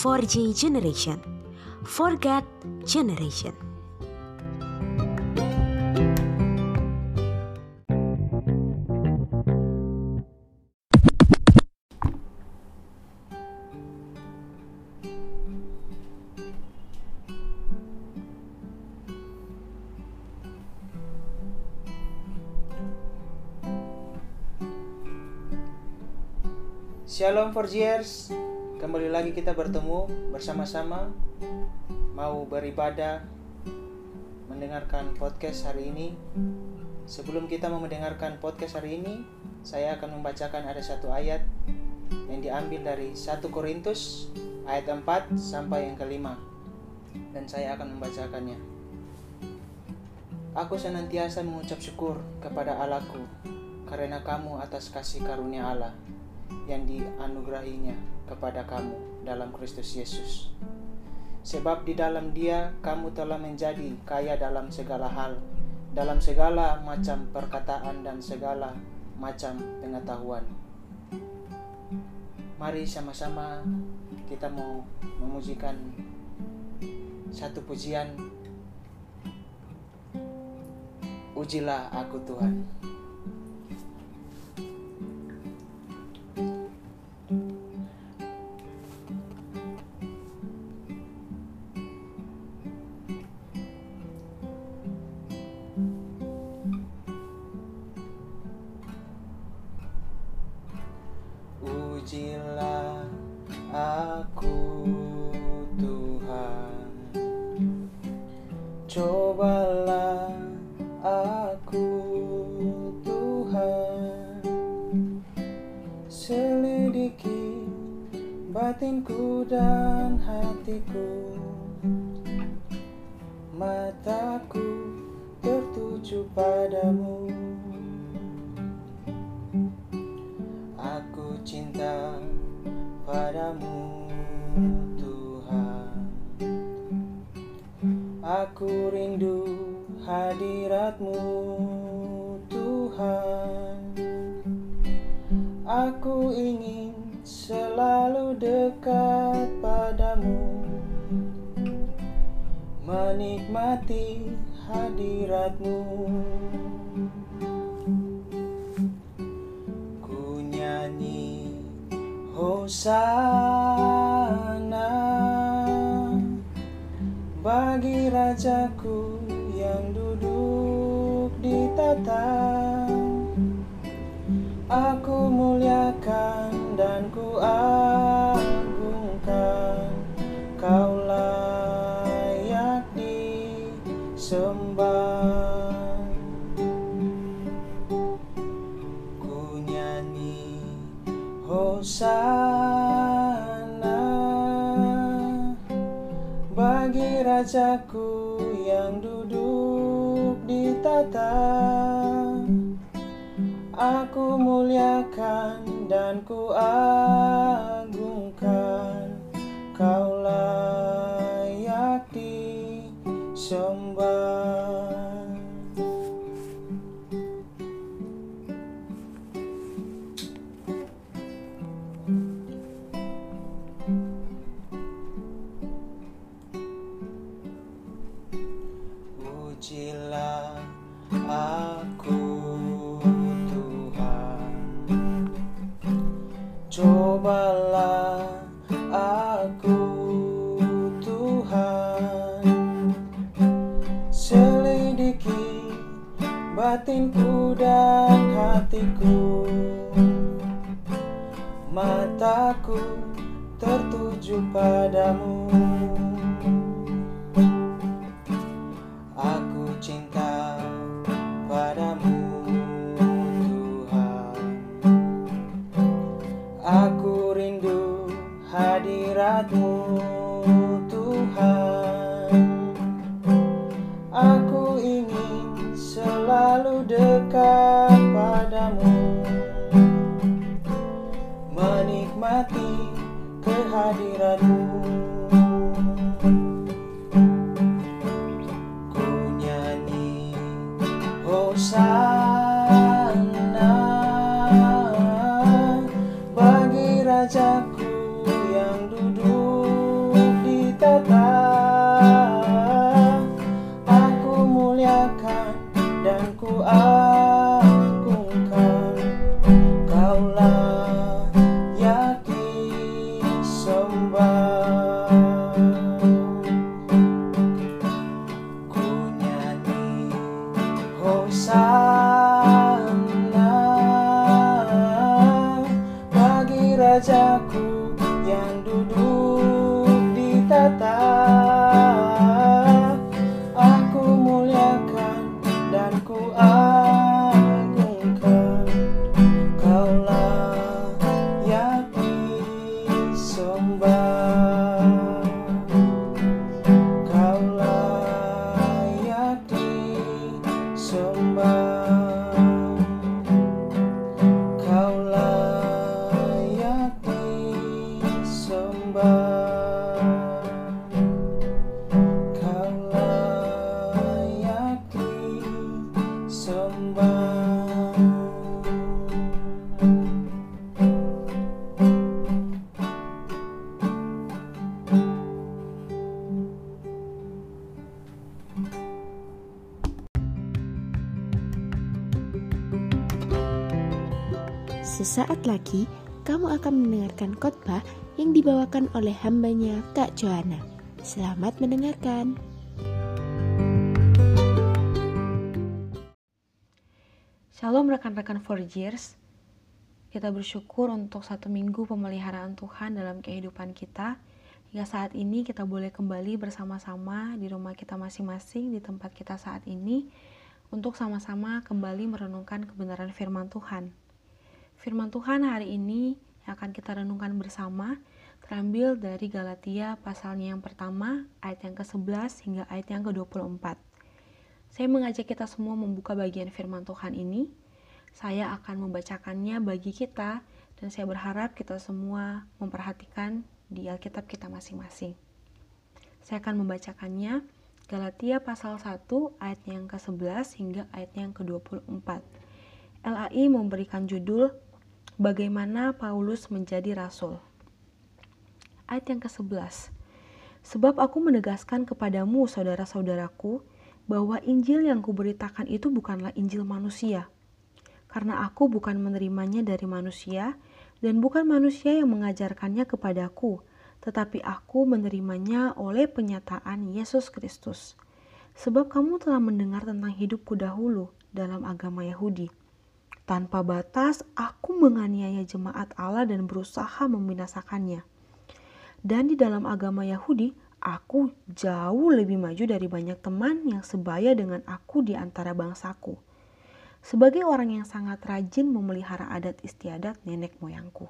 4G generation. Forget generation. Shalom for years. Kembali lagi kita bertemu bersama-sama mau beribadah mendengarkan podcast hari ini. Sebelum kita mendengarkan podcast hari ini, saya akan membacakan ada satu ayat yang diambil dari 1 Korintus ayat 4 sampai yang kelima. Dan saya akan membacakannya. Aku senantiasa mengucap syukur kepada Allahku karena kamu atas kasih karunia Allah yang dianugerahinya kepada kamu dalam Kristus Yesus. Sebab di dalam Dia kamu telah menjadi kaya dalam segala hal, dalam segala macam perkataan dan segala macam pengetahuan. Mari sama-sama kita mau memujikan satu pujian Ujilah aku Tuhan. Batinku dan hatiku. Mataku tertuju padamu. Aku cinta padamu Tuhan. Aku rindu hadiratmu Tuhan. Aku ingin Menikmati hadiratmu. Ku nyanyi Hosana Bagi Rajaku yang duduk di tata Aku muliakan dan ku Rajaku yang duduk di tata. Aku muliakan dan ku batinku dan hatiku. Mataku tertuju padamu lagi, kamu akan mendengarkan khotbah yang dibawakan oleh hambanya Kak Joanna. Selamat mendengarkan. Shalom rekan-rekan Forgers. Kita bersyukur untuk satu minggu pemeliharaan Tuhan dalam kehidupan kita. Hingga saat ini kita boleh kembali bersama-sama di rumah kita masing-masing, di tempat kita saat ini, untuk sama-sama kembali merenungkan kebenaran firman Tuhan. Firman Tuhan hari ini yang akan kita renungkan bersama terambil dari Galatia pasalnya yang pertama, ayat yang ke-11 hingga ayat yang ke-24. Saya mengajak kita semua membuka bagian firman Tuhan ini. Saya akan membacakannya bagi kita dan saya berharap kita semua memperhatikan di Alkitab kita masing-masing. Saya akan membacakannya Galatia pasal 1 ayat yang ke-11 hingga ayat yang ke-24. LAI memberikan judul Bagaimana Paulus menjadi rasul. Ayat yang ke-11. Sebab aku menegaskan kepadamu saudara-saudaraku bahwa Injil yang kuberitakan itu bukanlah Injil manusia. Karena aku bukan menerimanya dari manusia dan bukan manusia yang mengajarkannya kepadaku, tetapi aku menerimanya oleh penyataan Yesus Kristus. Sebab kamu telah mendengar tentang hidupku dahulu dalam agama Yahudi. Tanpa batas, aku menganiaya jemaat Allah dan berusaha membinasakannya. Dan di dalam agama Yahudi, aku jauh lebih maju dari banyak teman yang sebaya dengan aku di antara bangsaku. Sebagai orang yang sangat rajin memelihara adat istiadat nenek moyangku.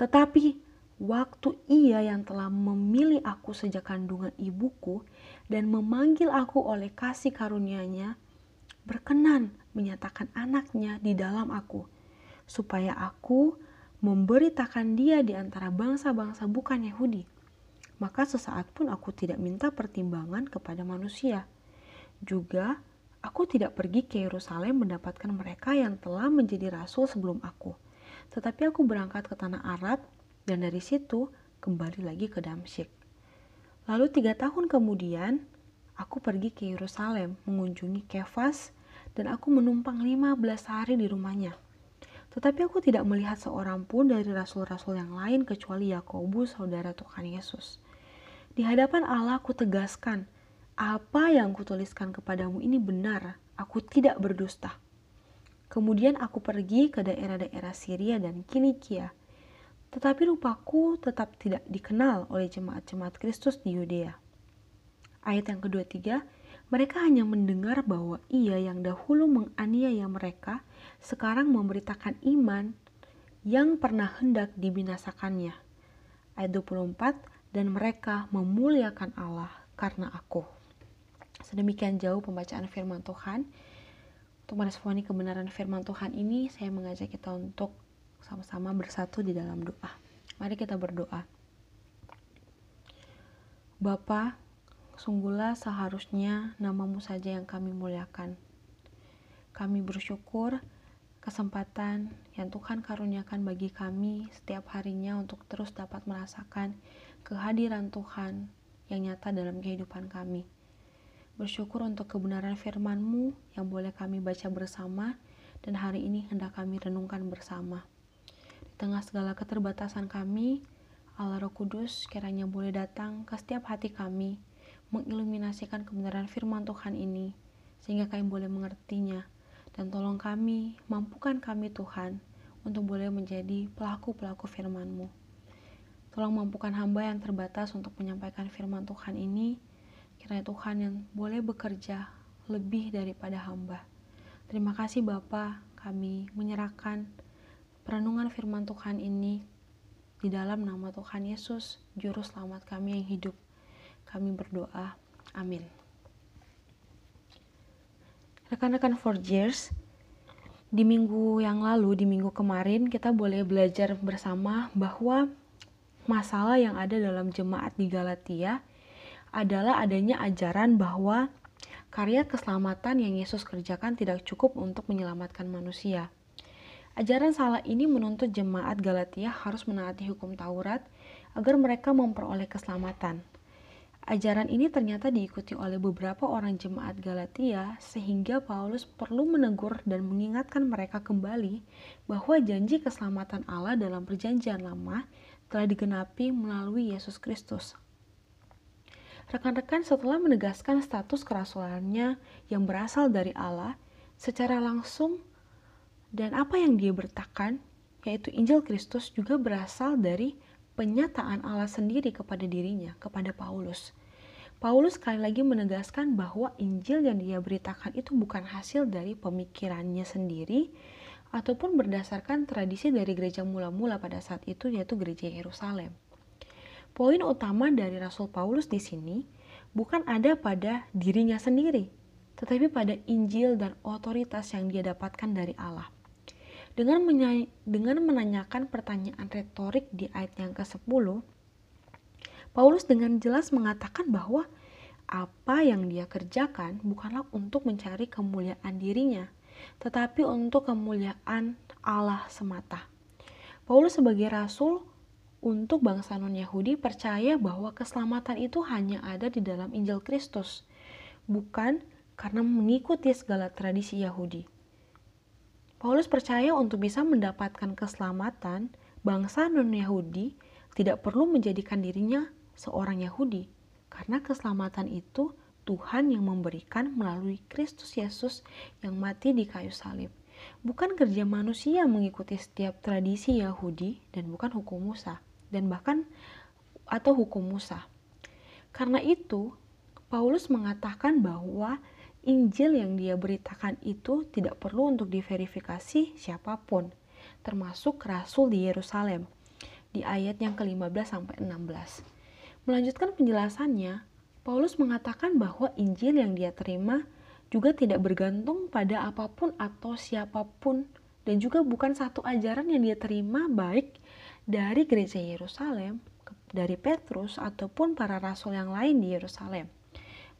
Tetapi waktu ia yang telah memilih aku sejak kandungan ibuku dan memanggil aku oleh kasih karunia-Nya, berkenan menyatakan anaknya di dalam aku, supaya aku memberitakan dia di antara bangsa-bangsa bukan Yahudi. Maka sesaat pun aku tidak minta pertimbangan kepada manusia. Juga aku tidak pergi ke Yerusalem mendapatkan mereka yang telah menjadi rasul sebelum aku. Tetapi aku berangkat ke tanah Arab dan dari situ kembali lagi ke Damsyik. Lalu tiga tahun kemudian, aku pergi ke Yerusalem mengunjungi Kefas dan aku menumpang 15 hari di rumahnya. Tetapi aku tidak melihat seorang pun dari rasul-rasul yang lain kecuali Yakobus, saudara Tuhan Yesus. Di hadapan Allah aku tegaskan, apa yang kutuliskan kepadamu ini benar, aku tidak berdusta. Kemudian aku pergi ke daerah-daerah Syria dan Kilikia. Tetapi rupaku tetap tidak dikenal oleh jemaat-jemaat Kristus di Yudea. Ayat yang kedua tiga, mereka hanya mendengar bahwa ia yang dahulu menganiaya mereka sekarang memberitakan iman yang pernah hendak dibinasakannya. Ayat 24, dan mereka memuliakan Allah karena aku. Sedemikian jauh pembacaan firman Tuhan. Untuk meresponi kebenaran firman Tuhan ini, saya mengajak kita untuk sama-sama bersatu di dalam doa. Mari kita berdoa. Bapa, sungguhlah seharusnya namamu saja yang kami muliakan. Kami bersyukur kesempatan yang Tuhan karuniakan bagi kami setiap harinya untuk terus dapat merasakan kehadiran Tuhan yang nyata dalam kehidupan kami. Bersyukur untuk kebenaran firman-Mu yang boleh kami baca bersama dan hari ini hendak kami renungkan bersama. Di tengah segala keterbatasan kami, Allah Roh Kudus kiranya boleh datang ke setiap hati kami, mengiluminasikan kebenaran firman Tuhan ini, sehingga kami boleh mengertinya. Dan tolong kami, mampukan kami Tuhan, untuk boleh menjadi pelaku-pelaku firman-Mu. Tolong mampukan hamba yang terbatas untuk menyampaikan firman Tuhan ini, kiranya Tuhan yang boleh bekerja lebih daripada hamba. Terima kasih Bapa, kami menyerahkan perenungan firman Tuhan ini di dalam nama Tuhan Yesus, Juru Selamat kami yang hidup. Kami berdoa. Amin. Rekan-rekan Forgers, di minggu yang lalu, di minggu kemarin, kita boleh belajar bersama bahwa masalah yang ada dalam jemaat di Galatia adalah adanya ajaran bahwa karya keselamatan yang Yesus kerjakan tidak cukup untuk menyelamatkan manusia. Ajaran salah ini menuntut jemaat Galatia harus menaati hukum Taurat agar mereka memperoleh keselamatan. Ajaran ini ternyata diikuti oleh beberapa orang jemaat Galatia, sehingga Paulus perlu menegur dan mengingatkan mereka kembali bahwa janji keselamatan Allah dalam Perjanjian Lama telah digenapi melalui Yesus Kristus. Rekan-rekan, setelah menegaskan status kerasulannya yang berasal dari Allah secara langsung, dan apa yang dia bertakan, yaitu Injil Kristus, juga berasal dari penyataan Allah sendiri kepada dirinya, kepada Paulus. Paulus sekali lagi menegaskan bahwa Injil yang dia beritakan itu bukan hasil dari pemikirannya sendiri ataupun berdasarkan tradisi dari gereja mula-mula pada saat itu yaitu gereja Yerusalem. Poin utama dari Rasul Paulus di sini bukan ada pada dirinya sendiri, tetapi pada Injil dan otoritas yang dia dapatkan dari Allah. Dengan, dengan menanyakan pertanyaan retorik di ayat yang ke-10, Paulus dengan jelas mengatakan bahwa apa yang dia kerjakan bukanlah untuk mencari kemuliaan dirinya, tetapi untuk kemuliaan Allah semata. Paulus sebagai rasul untuk bangsa non-Yahudi percaya bahwa keselamatan itu hanya ada di dalam Injil Kristus, bukan karena mengikuti segala tradisi Yahudi. Paulus percaya untuk bisa mendapatkan keselamatan, bangsa non-Yahudi tidak perlu menjadikan dirinya seorang Yahudi, karena keselamatan itu Tuhan yang memberikan melalui Kristus Yesus yang mati di kayu salib. Bukan kerja manusia mengikuti setiap tradisi Yahudi dan bukan hukum Musa dan bahkan atau hukum Musa. Karena itu, Paulus mengatakan bahwa Injil yang dia beritakan itu tidak perlu untuk diverifikasi siapa pun, termasuk rasul di Yerusalem, di ayat yang ke-15 sampai 16. Melanjutkan penjelasannya, Paulus mengatakan bahwa Injil yang dia terima juga tidak bergantung pada apa pun atau siapa pun dan juga bukan satu ajaran yang dia terima baik dari gereja Yerusalem, dari Petrus ataupun para rasul yang lain di Yerusalem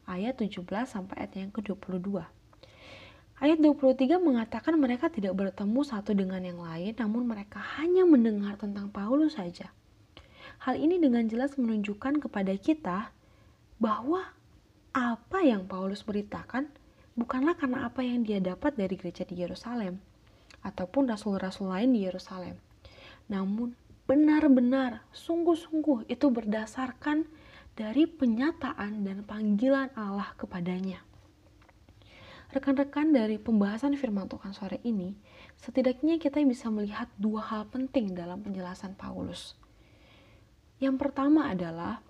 ayat 17 sampai ayat yang ke-22. Ayat 23 mengatakan mereka tidak bertemu satu dengan yang lain, namun mereka hanya mendengar tentang Paulus saja. Hal ini dengan jelas menunjukkan kepada kita bahwa apa yang Paulus beritakan bukanlah karena apa yang dia dapat dari gereja di Yerusalem ataupun rasul-rasul lain di Yerusalem. Namun benar-benar sungguh-sungguh itu berdasarkan dari penyataan dan panggilan Allah kepadanya. Rekan-rekan dari pembahasan firman Tuhan sore ini, setidaknya kita bisa melihat dua hal penting dalam penjelasan Paulus. Yang pertama adalah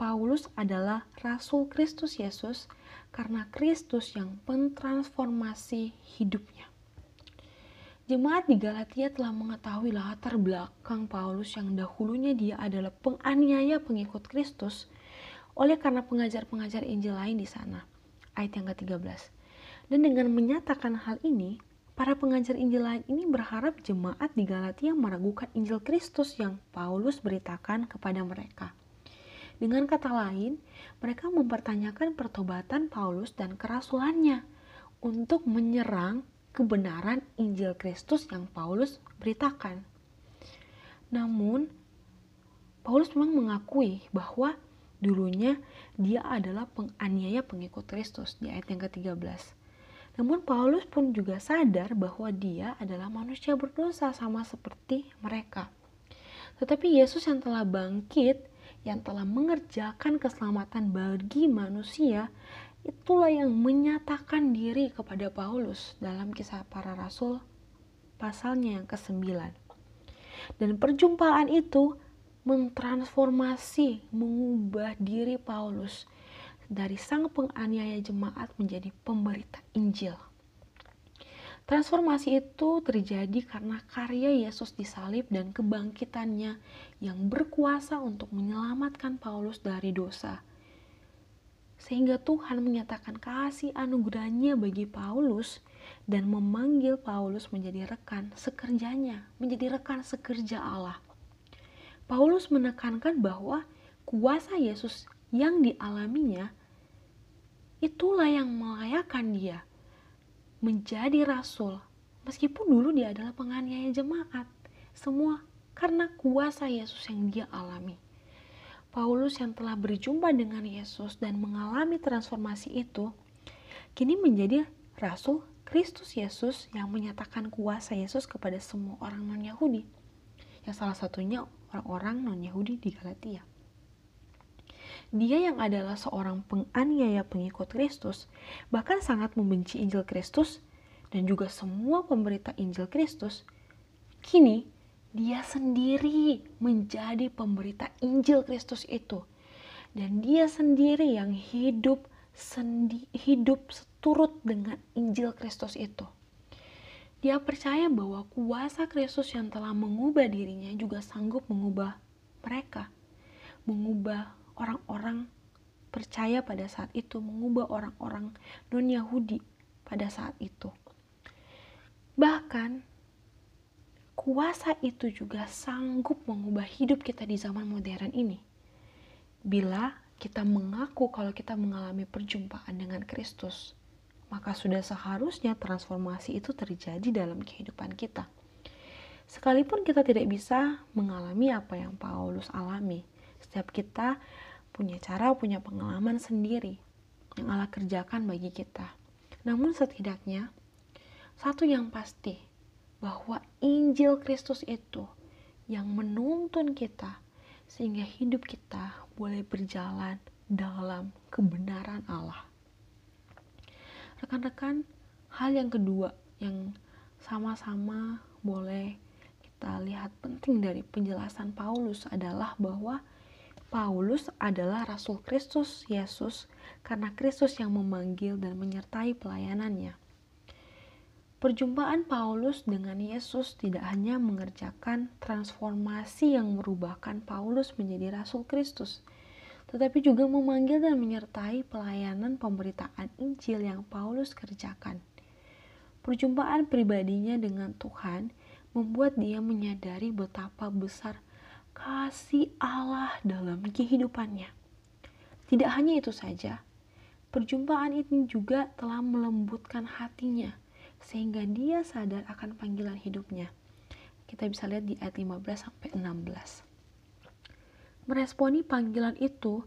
Paulus adalah rasul Kristus Yesus karena Kristus yang pentransformasi hidupnya. Jemaat di Galatia telah mengetahui latar belakang Paulus yang dahulunya dia adalah penganiaya pengikut Kristus oleh karena pengajar-pengajar Injil lain di sana. Ayat yang ke-13. Dan dengan menyatakan hal ini, para pengajar Injil lain ini berharap jemaat di Galatia meragukan Injil Kristus yang Paulus beritakan kepada mereka. Dengan kata lain, mereka mempertanyakan pertobatan Paulus dan kerasulannya untuk menyerang kebenaran Injil Kristus yang Paulus beritakan. Namun, Paulus memang mengakui bahwa Dulunya dia adalah penganiaya pengikut Kristus di ayat yang ke-13. Namun Paulus pun juga sadar bahwa dia adalah manusia berdosa sama seperti mereka. Tetapi Yesus yang telah bangkit, yang telah mengerjakan keselamatan bagi manusia, itulah yang menyatakan diri kepada Paulus dalam kisah para rasul pasalnya yang ke-9. Dan perjumpaan itu mentransformasi, mengubah diri Paulus dari sang penganiaya jemaat menjadi pemberita Injil. Transformasi itu terjadi karena karya Yesus disalib dan kebangkitannya yang berkuasa untuk menyelamatkan Paulus dari dosa. Sehingga Tuhan menyatakan kasih anugerahnya bagi Paulus dan memanggil Paulus menjadi rekan sekerjanya, menjadi rekan sekerja Allah. Paulus menekankan bahwa kuasa Yesus yang dialaminya itulah yang melayakkan dia menjadi rasul. Meskipun dulu dia adalah penganiaya jemaat semua karena kuasa Yesus yang dia alami. Paulus yang telah berjumpa dengan Yesus dan mengalami transformasi itu kini menjadi rasul Kristus Yesus yang menyatakan kuasa Yesus kepada semua orang non-Yahudi. Yang salah satunya orang-orang non-Yahudi di Galatia dia yang adalah seorang penganiaya pengikut Kristus, bahkan sangat membenci Injil Kristus dan juga semua pemberita Injil Kristus, kini dia sendiri menjadi pemberita Injil Kristus itu. Dan dia sendiri yang hidup sendi, hidup seturut dengan Injil Kristus itu. Dia percaya bahwa kuasa Kristus yang telah mengubah dirinya juga sanggup mengubah mereka, mengubah orang-orang percaya pada saat itu, mengubah orang-orang non-Yahudi pada saat itu. Bahkan, kuasa itu juga sanggup mengubah hidup kita di zaman modern ini. Bila kita mengaku kalau kita mengalami perjumpaan dengan Kristus, maka sudah seharusnya transformasi itu terjadi dalam kehidupan kita. Sekalipun kita tidak bisa mengalami apa yang Paulus alami, setiap kita punya cara, punya pengalaman sendiri yang Allah kerjakan bagi kita. Namun setidaknya, satu yang pasti, bahwa Injil Kristus itu yang menuntun kita sehingga hidup kita boleh berjalan dalam kebenaran Allah. Rekan-rekan, hal yang kedua yang sama-sama boleh kita lihat penting dari penjelasan Paulus adalah bahwa Paulus adalah Rasul Kristus Yesus karena Kristus yang memanggil dan menyertai pelayanannya. Perjumpaan Paulus dengan Yesus tidak hanya mengerjakan transformasi yang merubahkan Paulus menjadi Rasul Kristus, tetapi juga memanggil dan menyertai pelayanan pemberitaan Injil yang Paulus kerjakan. Perjumpaan pribadinya dengan Tuhan membuat dia menyadari betapa besar kasih Allah dalam kehidupannya. Tidak hanya itu saja, perjumpaan ini juga telah melembutkan hatinya sehingga dia sadar akan panggilan hidupnya. Kita bisa lihat di ayat 15 sampai 16. Meresponi panggilan itu,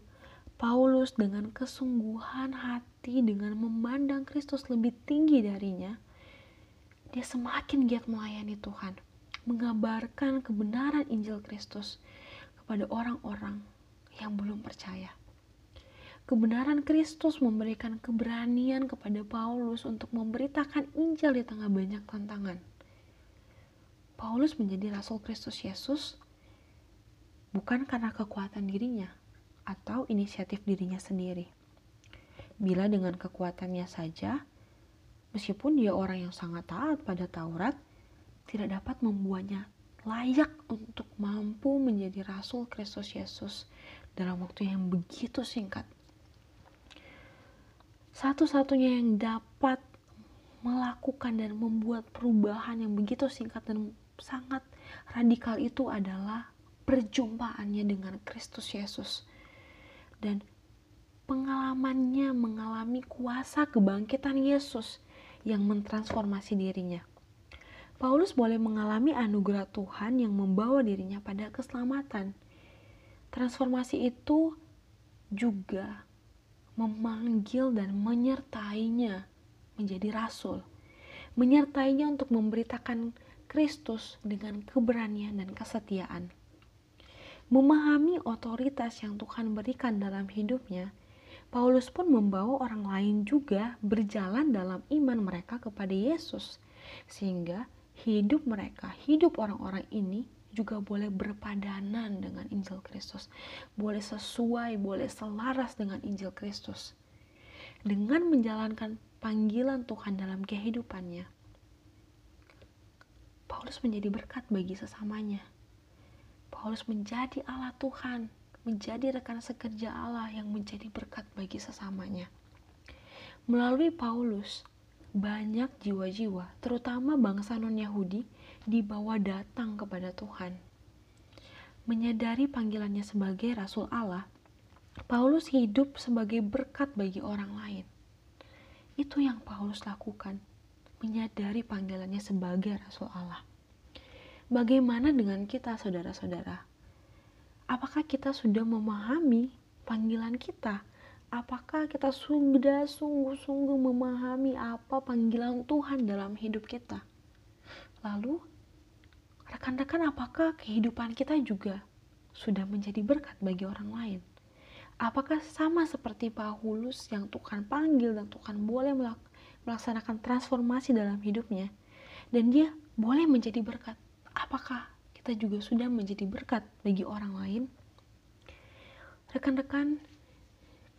Paulus dengan kesungguhan hati dengan memandang Kristus lebih tinggi darinya, dia semakin giat melayani Tuhan mengabarkan kebenaran Injil Kristus kepada orang-orang yang belum percaya. Kebenaran Kristus memberikan keberanian kepada Paulus untuk memberitakan Injil di tengah banyak tantangan. Paulus menjadi rasul Kristus Yesus bukan karena kekuatan dirinya atau inisiatif dirinya sendiri. Bila dengan kekuatannya saja, meskipun dia orang yang sangat taat pada Taurat, tidak dapat membuatnya layak untuk mampu menjadi rasul Kristus Yesus dalam waktu yang begitu singkat. Satu-satunya yang dapat melakukan dan membuat perubahan yang begitu singkat dan sangat radikal itu adalah perjumpaannya dengan Kristus Yesus dan pengalamannya mengalami kuasa kebangkitan Yesus yang mentransformasi dirinya. Paulus boleh mengalami anugerah Tuhan yang membawa dirinya pada keselamatan. Transformasi itu juga memanggil dan menyertainya menjadi rasul, menyertainya untuk memberitakan Kristus dengan keberanian dan kesetiaan. Memahami otoritas yang Tuhan berikan dalam hidupnya, Paulus pun membawa orang lain juga berjalan dalam iman mereka kepada Yesus, sehingga hidup mereka, hidup orang-orang ini juga boleh berpadanan dengan Injil Kristus. Boleh sesuai, boleh selaras dengan Injil Kristus. Dengan menjalankan panggilan Tuhan dalam kehidupannya, Paulus menjadi berkat bagi sesamanya. Paulus menjadi Allah Tuhan, menjadi rekan sekerja Allah yang menjadi berkat bagi sesamanya. Melalui Paulus, banyak jiwa-jiwa, terutama bangsa non-Yahudi, dibawa datang kepada Tuhan. Menyadari panggilannya sebagai Rasul Allah, Paulus hidup sebagai berkat bagi orang lain. Itu yang Paulus lakukan, menyadari panggilannya sebagai Rasul Allah. Bagaimana dengan kita, saudara-saudara? Apakah kita sudah memahami panggilan kita? apakah kita sudah sungguh-sungguh memahami apa panggilan Tuhan dalam hidup kita? Lalu, rekan-rekan, apakah kehidupan kita juga sudah menjadi berkat bagi orang lain? Apakah sama seperti Paulus yang Tuhan panggil dan Tuhan boleh melaksanakan transformasi dalam hidupnya, dan dia boleh menjadi berkat? Apakah kita juga sudah menjadi berkat bagi orang lain? Rekan-rekan,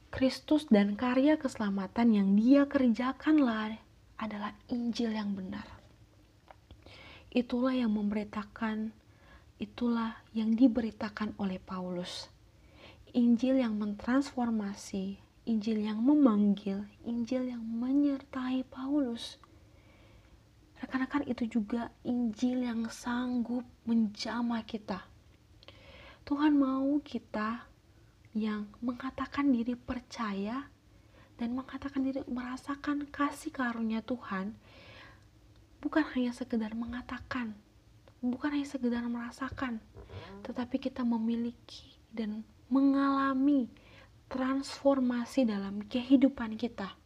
Kristus dan karya keselamatan yang dia kerjakanlah adalah Injil yang benar. Itulah yang memberitakan, itulah yang diberitakan oleh Paulus. Injil yang mentransformasi, Injil yang memanggil, Injil yang menyertai Paulus. Rekan-rekan itu juga Injil yang sanggup menjamah kita. Tuhan mau kita yang mengatakan diri percaya dan mengatakan diri merasakan kasih karunia Tuhan bukan hanya sekedar mengatakan, bukan hanya sekedar merasakan, tetapi kita memiliki dan mengalami transformasi dalam kehidupan kita.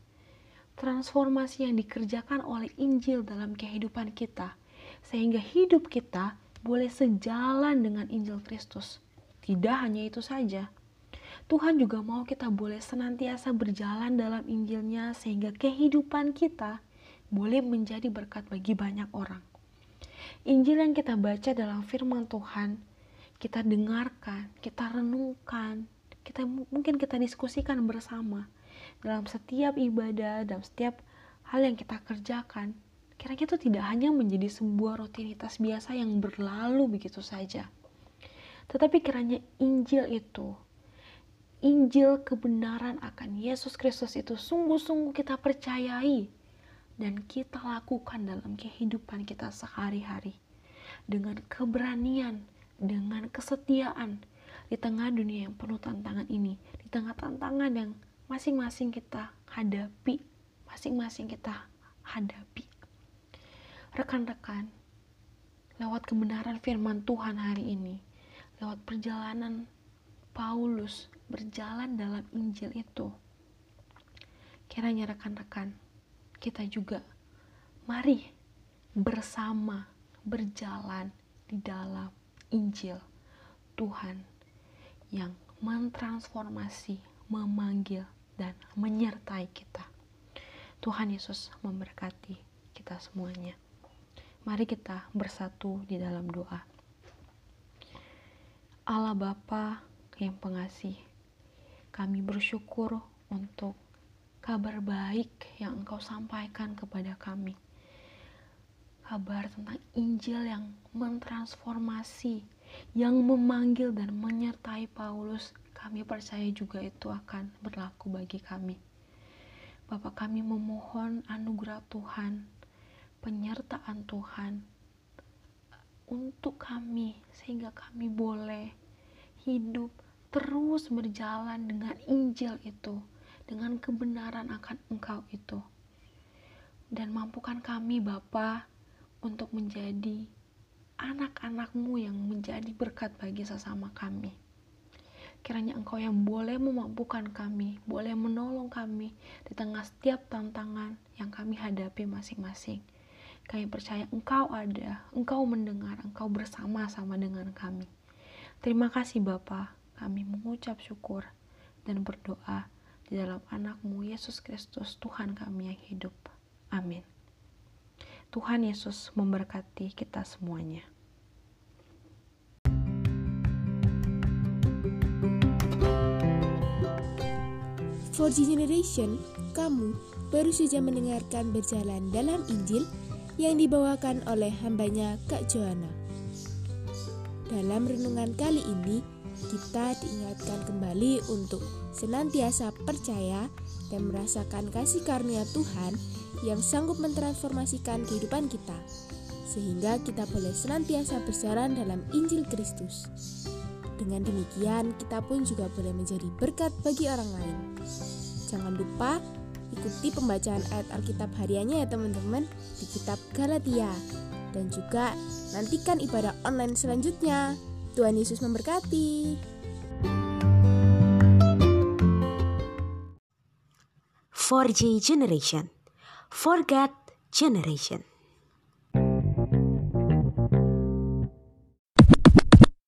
Transformasi yang dikerjakan oleh Injil dalam kehidupan kita, sehingga hidup kita boleh sejalan dengan Injil Kristus. Tidak hanya itu saja, Tuhan juga mau kita boleh senantiasa berjalan dalam Injilnya sehingga kehidupan kita boleh menjadi berkat bagi banyak orang. Injil yang kita baca dalam firman Tuhan, kita dengarkan, kita renungkan, kita mungkin kita diskusikan bersama dalam setiap ibadah, dalam setiap hal yang kita kerjakan. Kira-kira itu tidak hanya menjadi sebuah rutinitas biasa yang berlalu begitu saja. Tetapi kiranya Injil itu Injil kebenaran akan Yesus Kristus itu sungguh-sungguh kita percayai dan kita lakukan dalam kehidupan kita sehari-hari dengan keberanian, dengan kesetiaan di tengah dunia yang penuh tantangan ini, di tengah tantangan yang masing-masing kita hadapi, masing-masing kita hadapi. Rekan-rekan, lewat kebenaran firman Tuhan hari ini, lewat perjalanan Paulus berjalan dalam Injil itu. Kiranya rekan-rekan, kita juga mari bersama berjalan di dalam Injil Tuhan yang mentransformasi, memanggil, dan menyertai kita. Tuhan Yesus memberkati kita semuanya. Mari kita bersatu di dalam doa. Allah Bapa yang pengasih, kami bersyukur untuk kabar baik yang Engkau sampaikan kepada kami. Kabar tentang Injil yang mentransformasi, yang memanggil dan menyertai Paulus, kami percaya juga itu akan berlaku bagi kami. Bapak kami memohon anugerah Tuhan, penyertaan Tuhan untuk kami sehingga kami boleh hidup terus berjalan dengan Injil itu, dengan kebenaran akan Engkau itu. Dan mampukan kami Bapa untuk menjadi anak-anakmu yang menjadi berkat bagi sesama kami. Kiranya Engkau yang boleh memampukan kami, boleh menolong kami di tengah setiap tantangan yang kami hadapi masing-masing. Kami percaya Engkau ada, Engkau mendengar, Engkau bersama-sama dengan kami. Terima kasih Bapak kami mengucap syukur dan berdoa di dalam anakmu Yesus Kristus Tuhan kami yang hidup. Amin. Tuhan Yesus memberkati kita semuanya. For the Generation, kamu baru saja mendengarkan berjalan dalam Injil yang dibawakan oleh hambanya Kak Joanna. Dalam renungan kali ini, kita diingatkan kembali untuk senantiasa percaya dan merasakan kasih karunia Tuhan yang sanggup mentransformasikan kehidupan kita, sehingga kita boleh senantiasa berjalan dalam Injil Kristus. Dengan demikian, kita pun juga boleh menjadi berkat bagi orang lain. Jangan lupa ikuti pembacaan ayat Alkitab hariannya ya teman-teman di kitab Galatia. Dan juga nantikan ibadah online selanjutnya. Tuhan Yesus memberkati. For J Generation. Forget Generation.